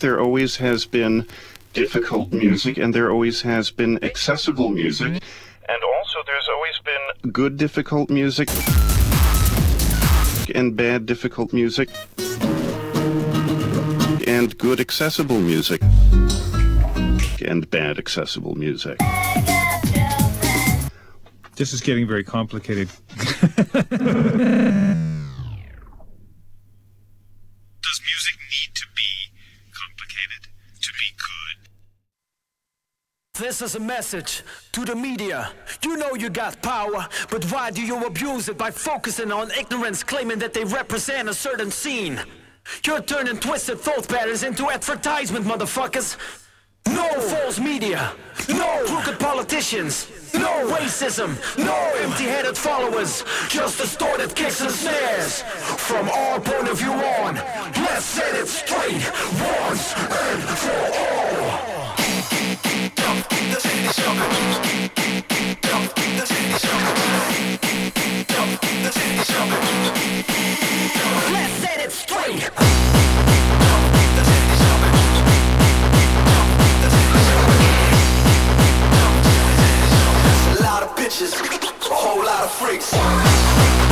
There always has been difficult music, and there always has been accessible music. Mm-hmm. And also, there's always been good difficult music and bad difficult music and good accessible music and bad accessible music. This is getting very complicated. Does music need to be complicated to be good? This is a message to the media. You know you got power, but why do you abuse it by focusing on ignorance, claiming that they represent a certain scene? You're turning twisted thought patterns into advertisement, motherfuckers. No false media, no crooked politicians, no racism, no empty-headed followers, just distorted kicks and snares. From our point of view on, let's set it straight once and for all. Bitches, a whole lot of freaks.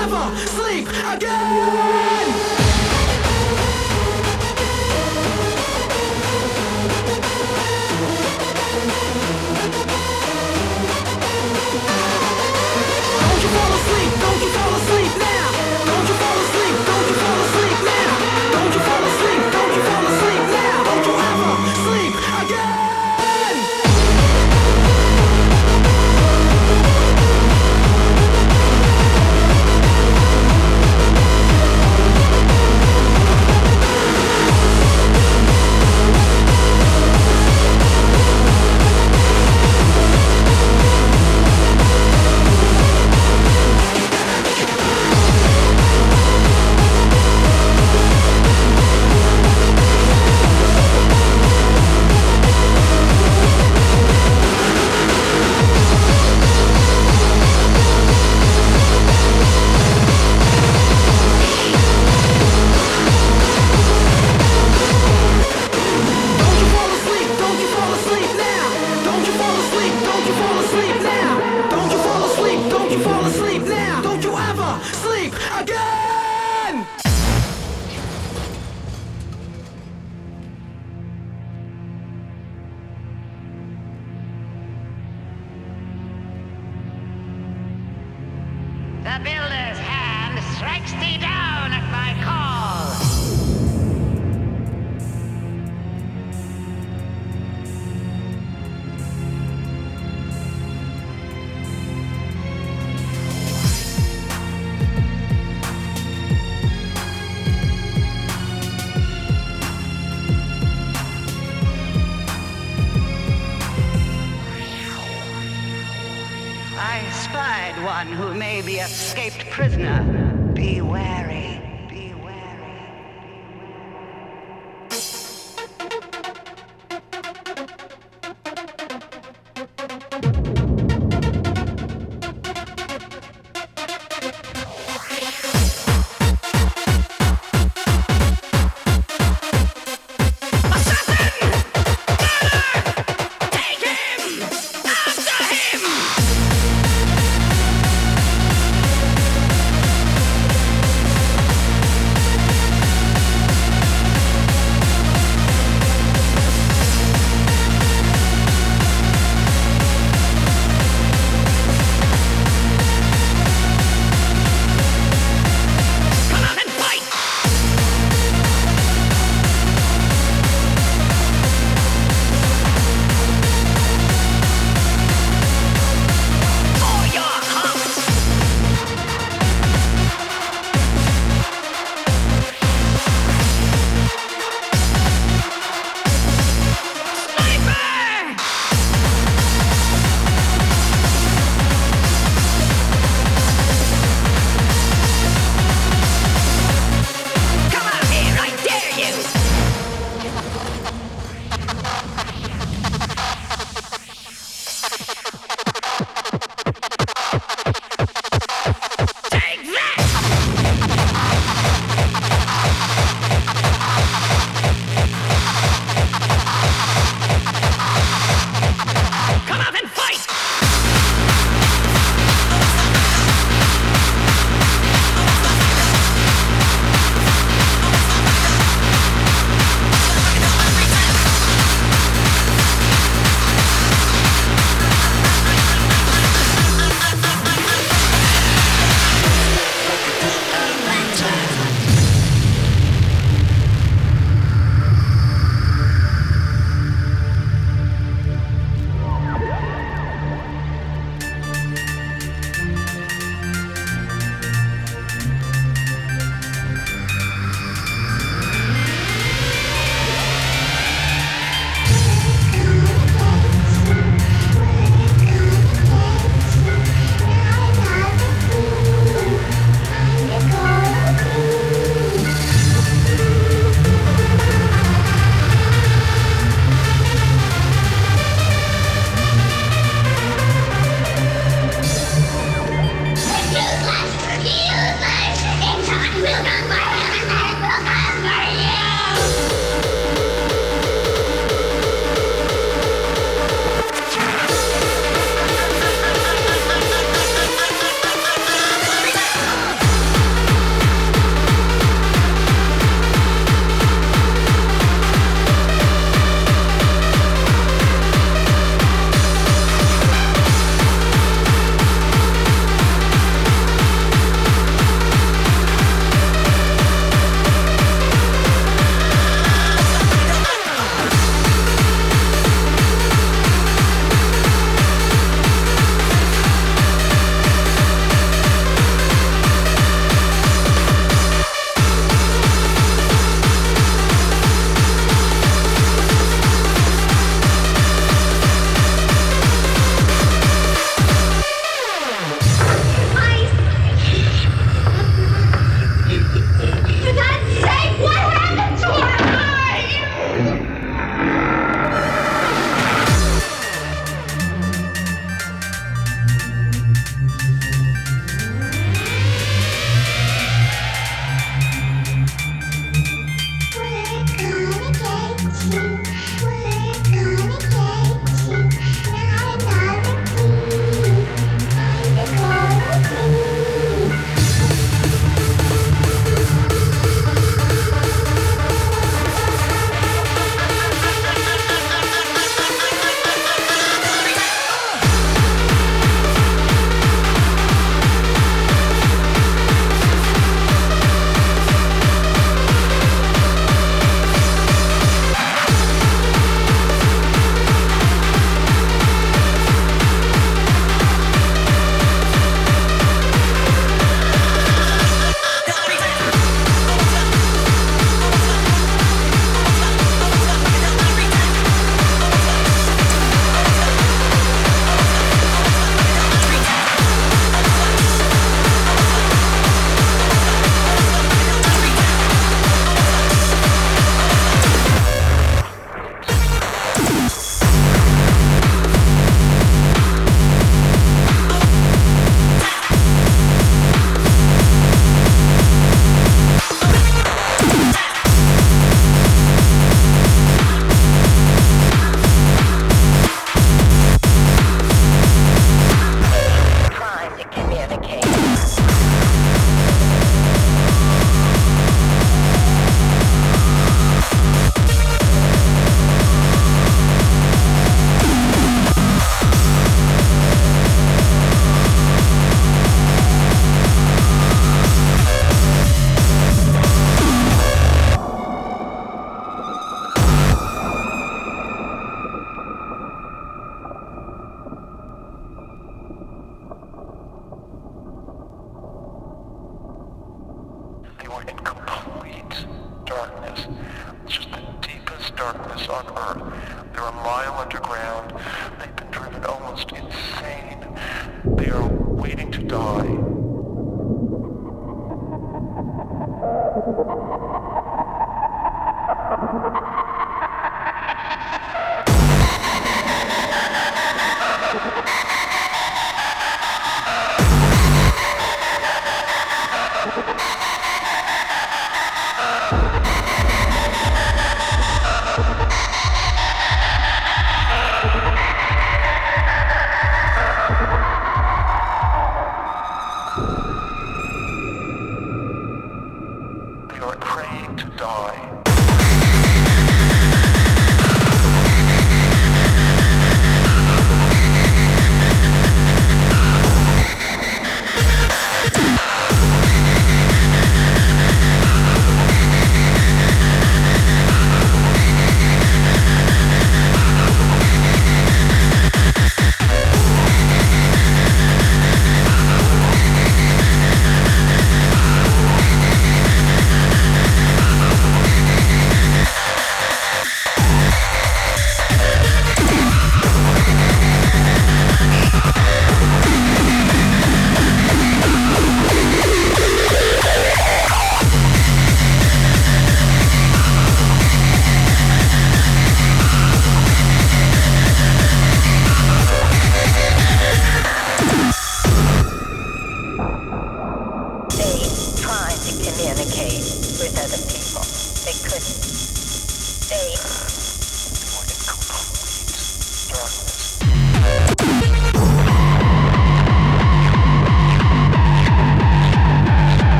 You sleep again.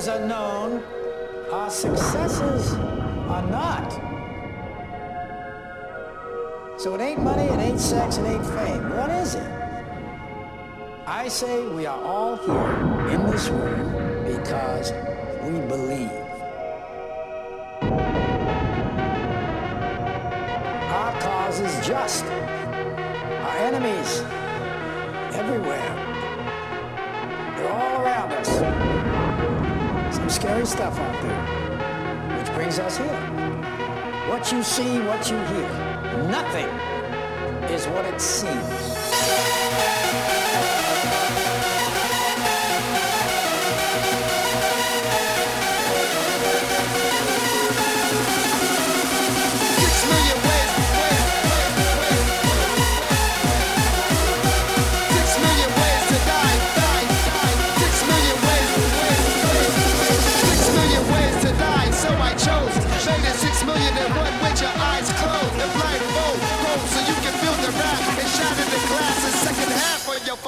Failures are known, our successes are not. So it ain't money, it ain't sex, it ain't fame. What is it? I say we are all here in this room because we believe. Our cause is just. Our enemies everywhere. They're all around us. Some scary stuff out there, which brings us here. What you see, what you hear, nothing is what it seems.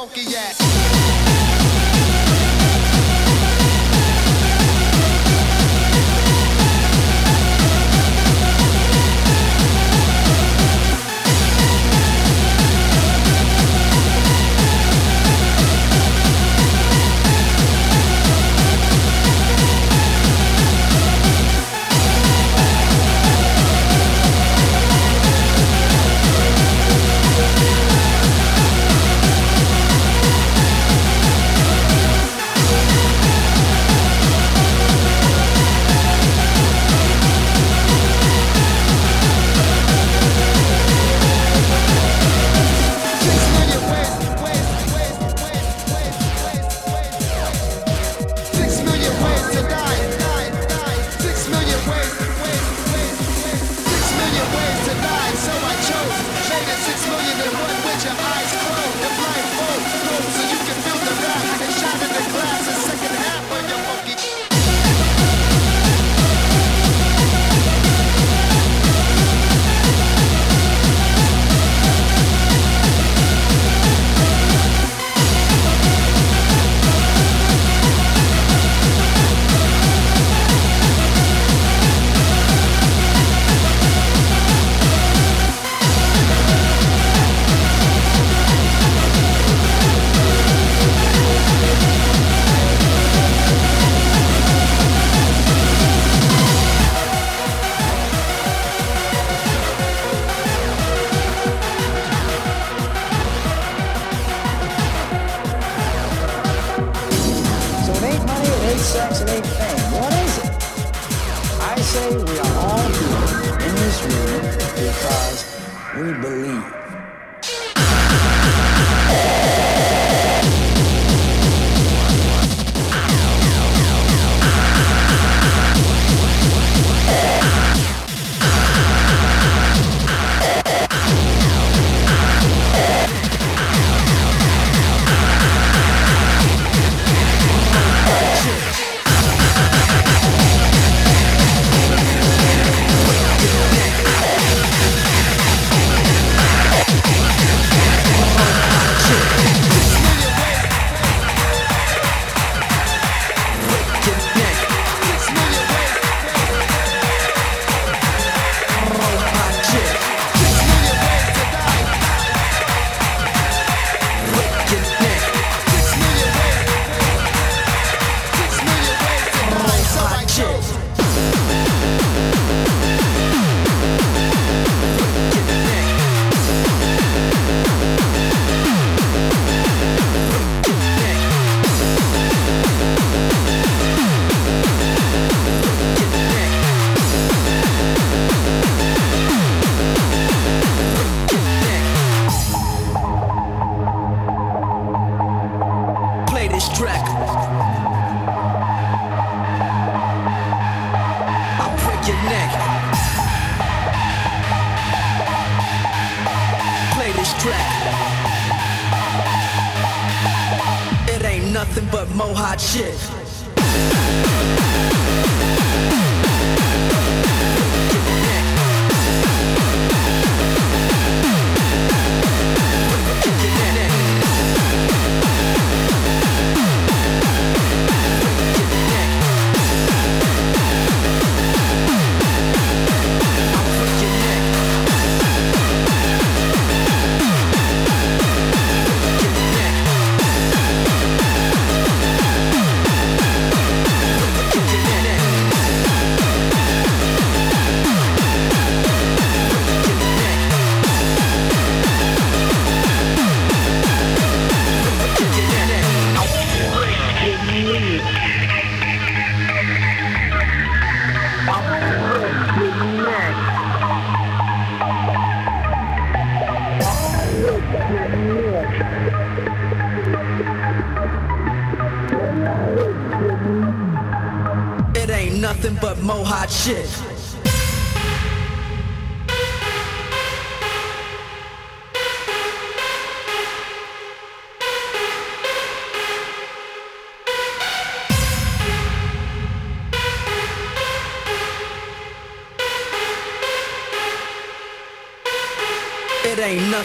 funky at? It ain't nothing but mohawk shit.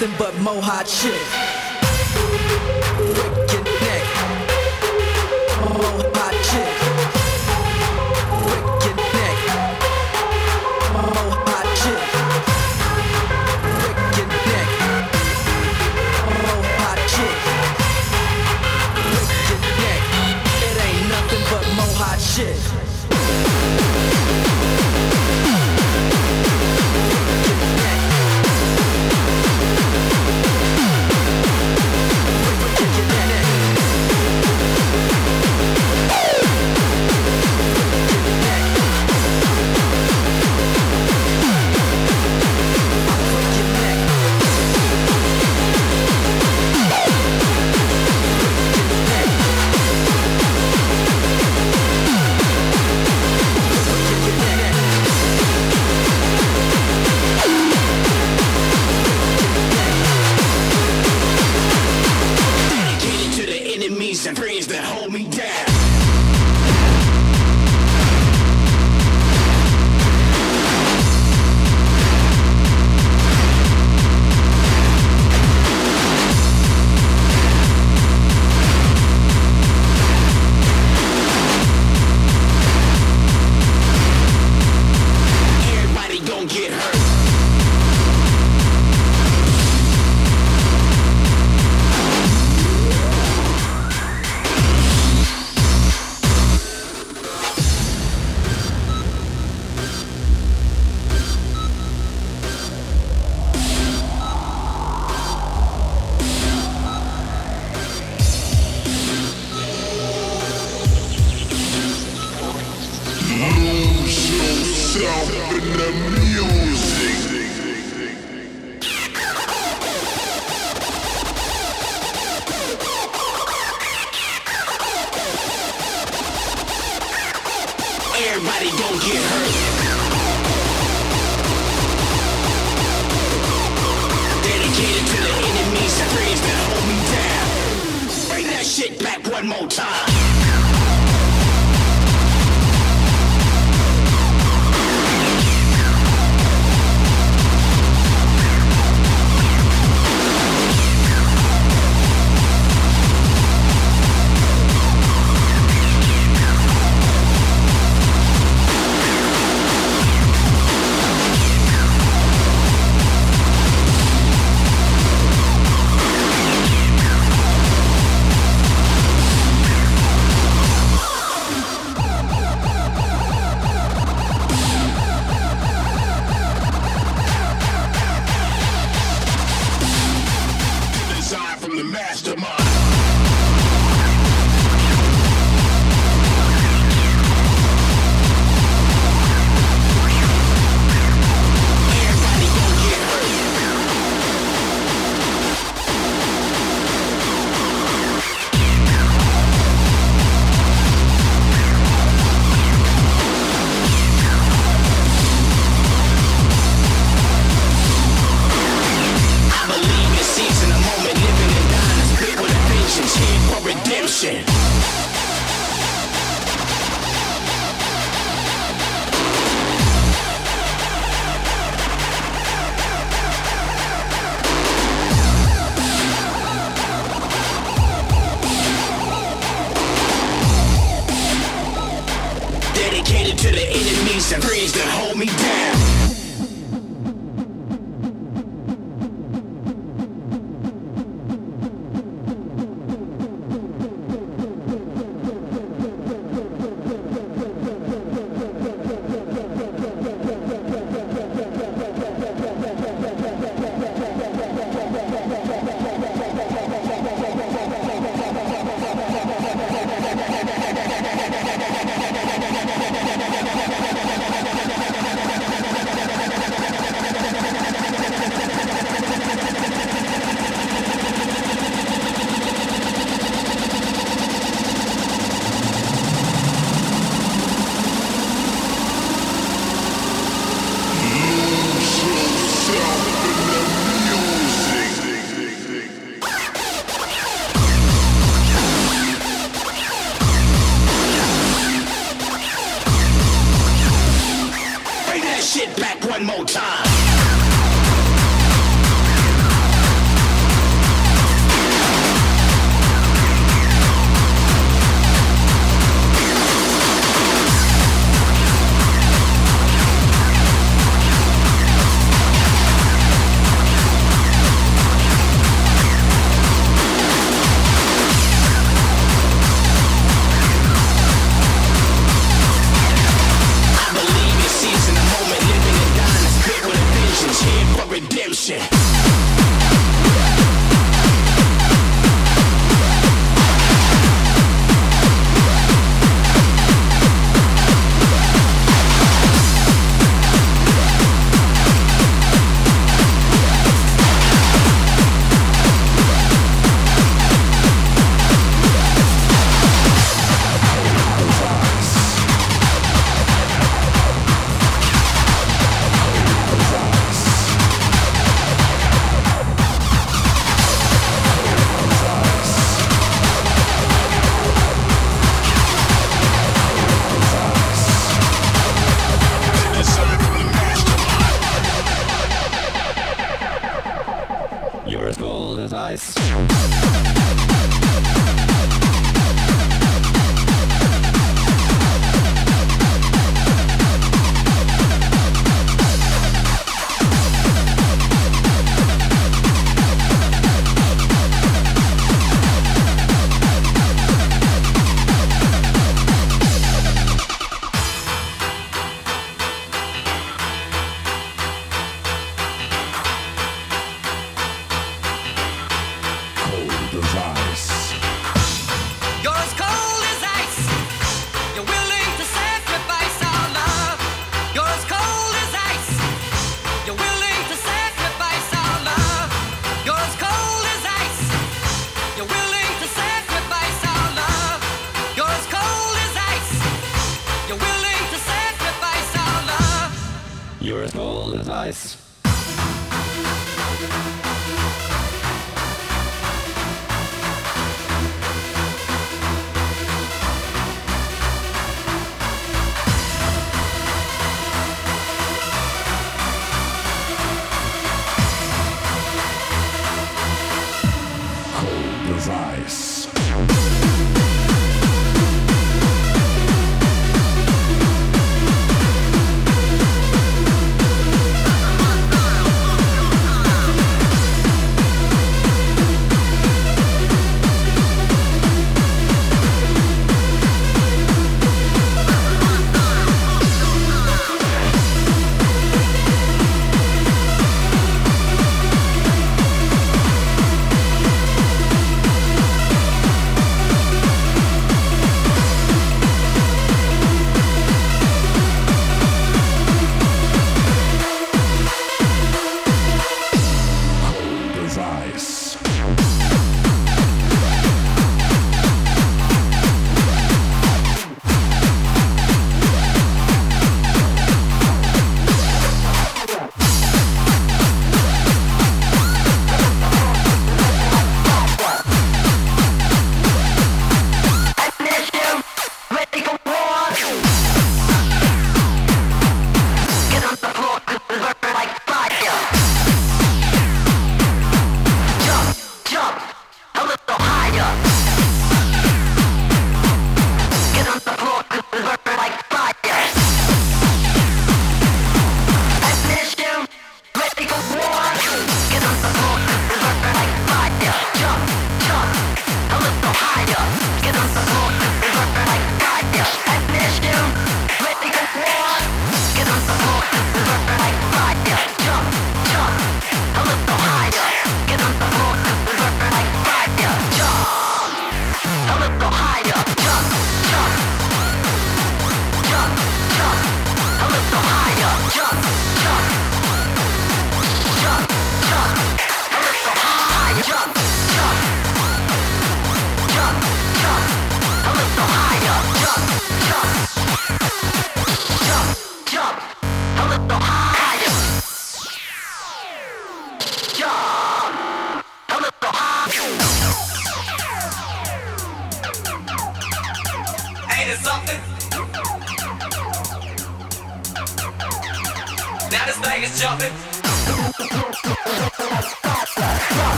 nothing but Mohawk shit.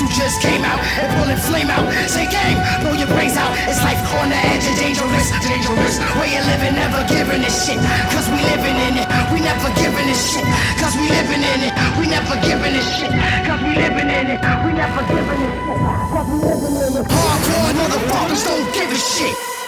who just came out and pulling flame out. Say gang, blow your brains out. It's life on the edge of dangerous, dangerous. Where you living, never giving a shit. Cause we living in it, we never giving a shit. Cause we living in it, we never giving a shit. Cause we living in it, we never giving a shit. Cause we living in it. Hardcore motherfuckers don't give a shit.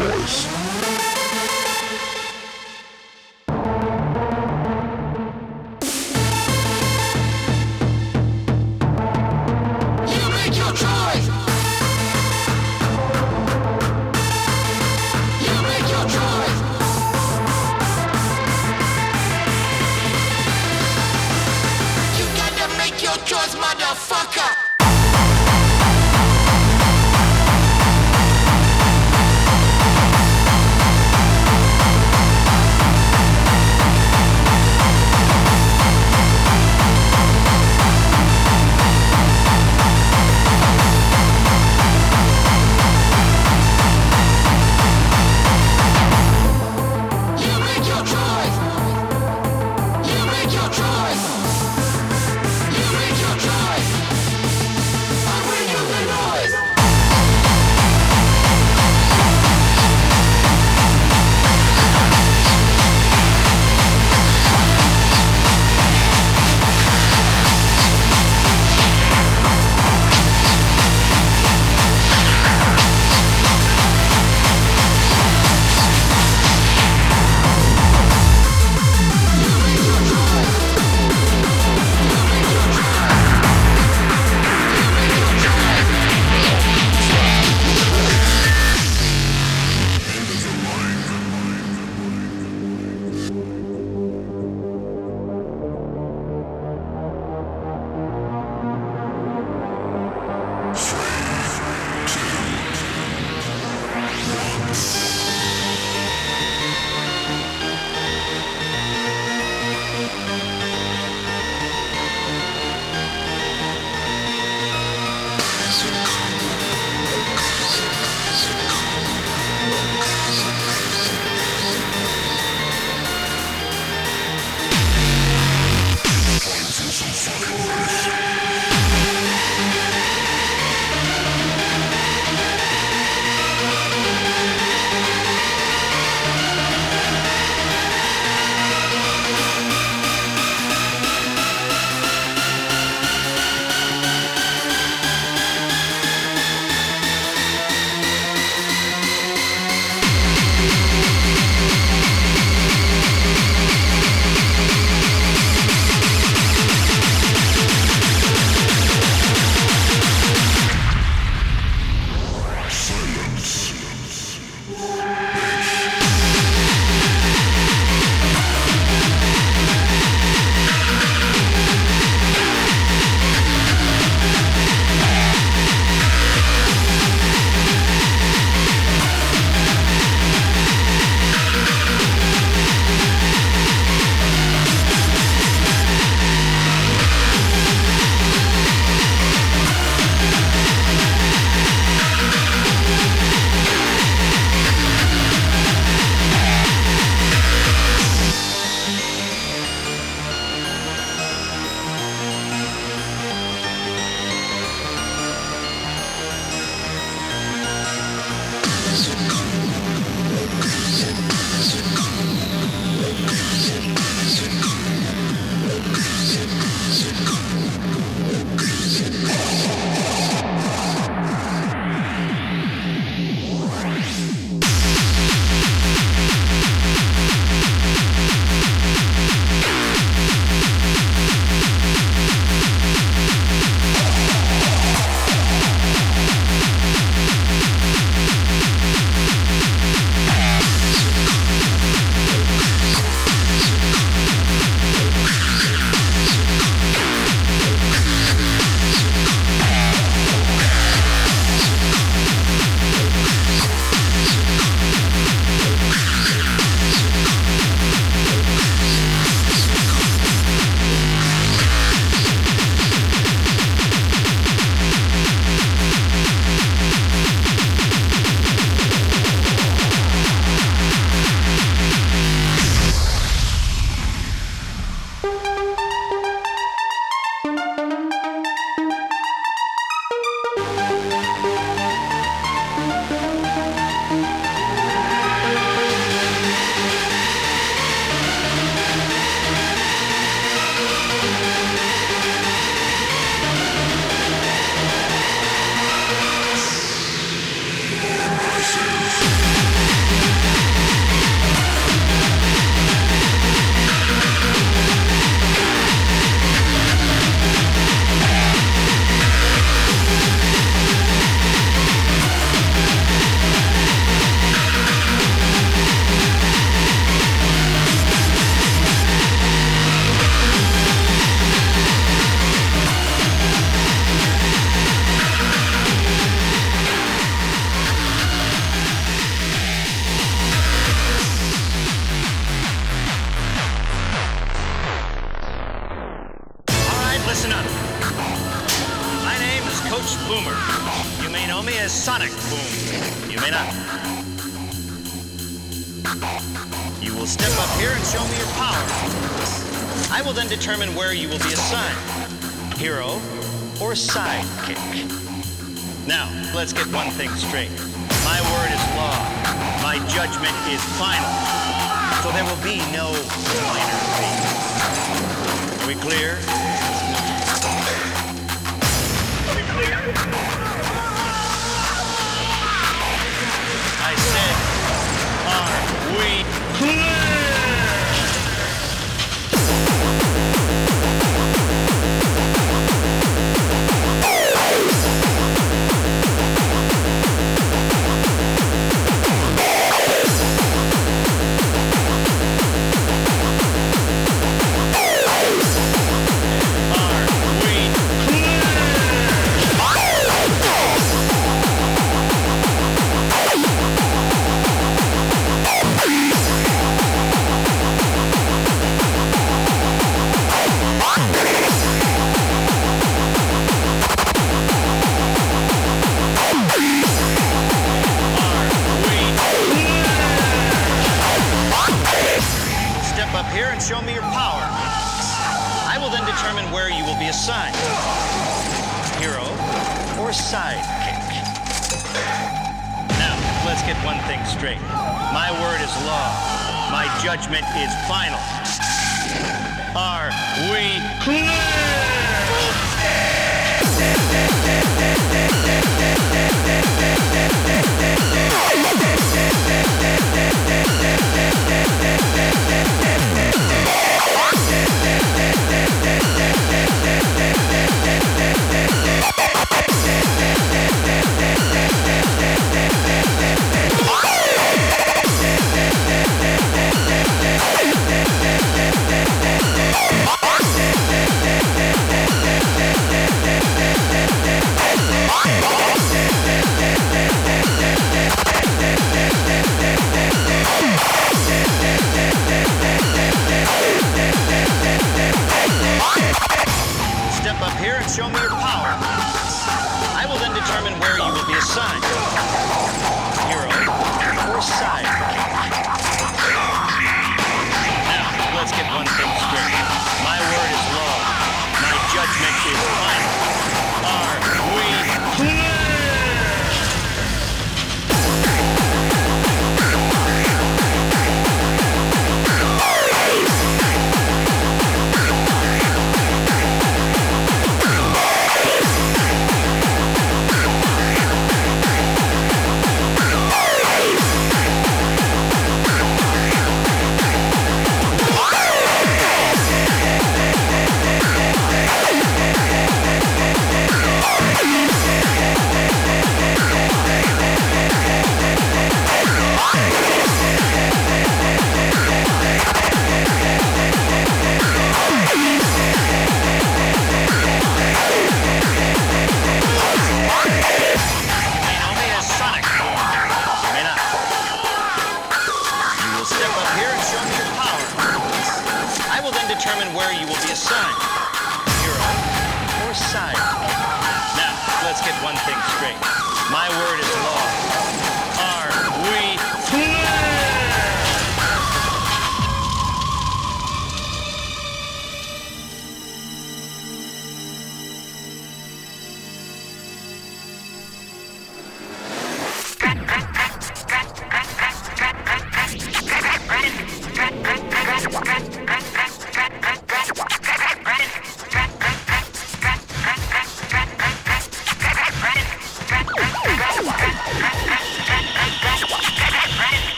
Choice.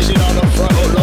decision on the front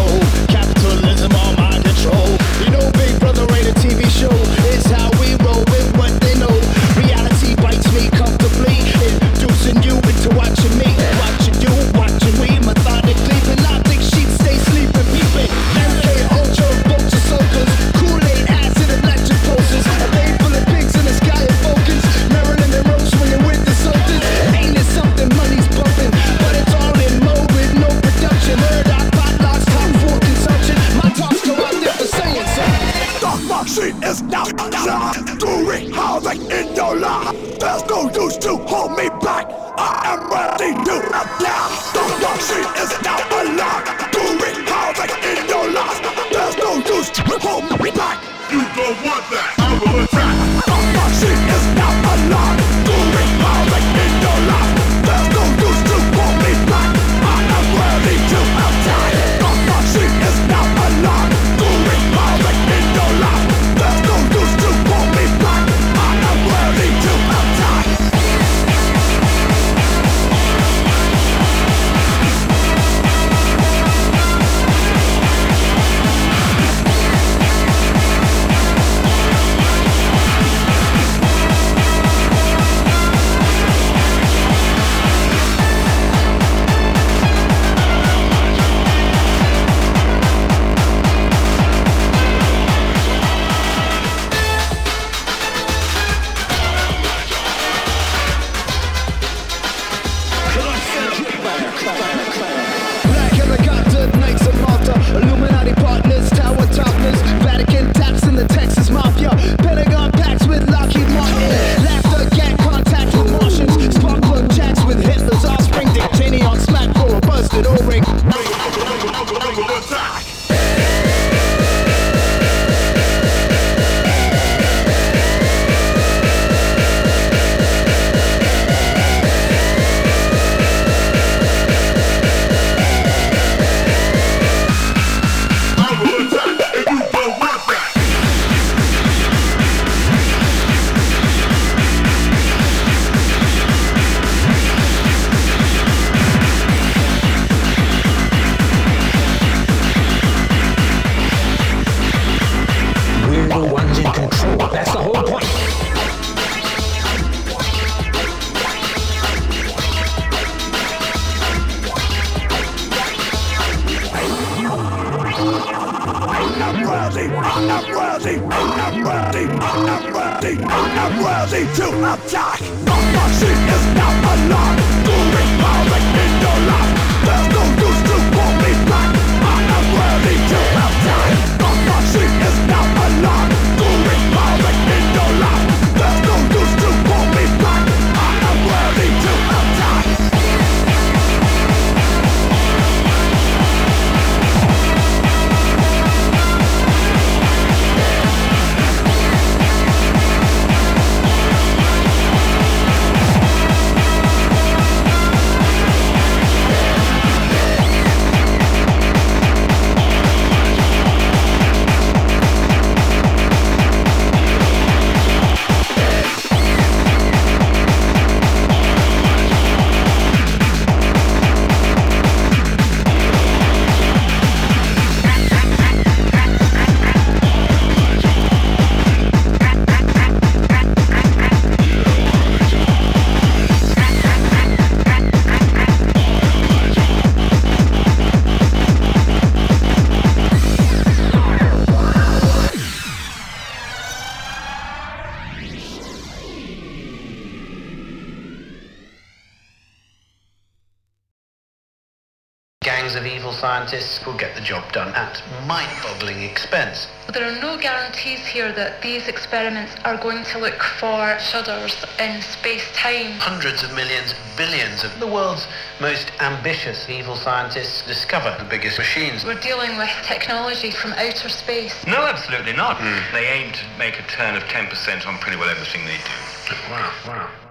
these experiments are going to look for shudders in space-time. Hundreds of millions, billions of the world's most ambitious evil scientists discover the biggest machines. We're dealing with technology from outer space. No, absolutely not. Mm. They aim to make a turn of 10% on pretty well everything they do. Wow, wow.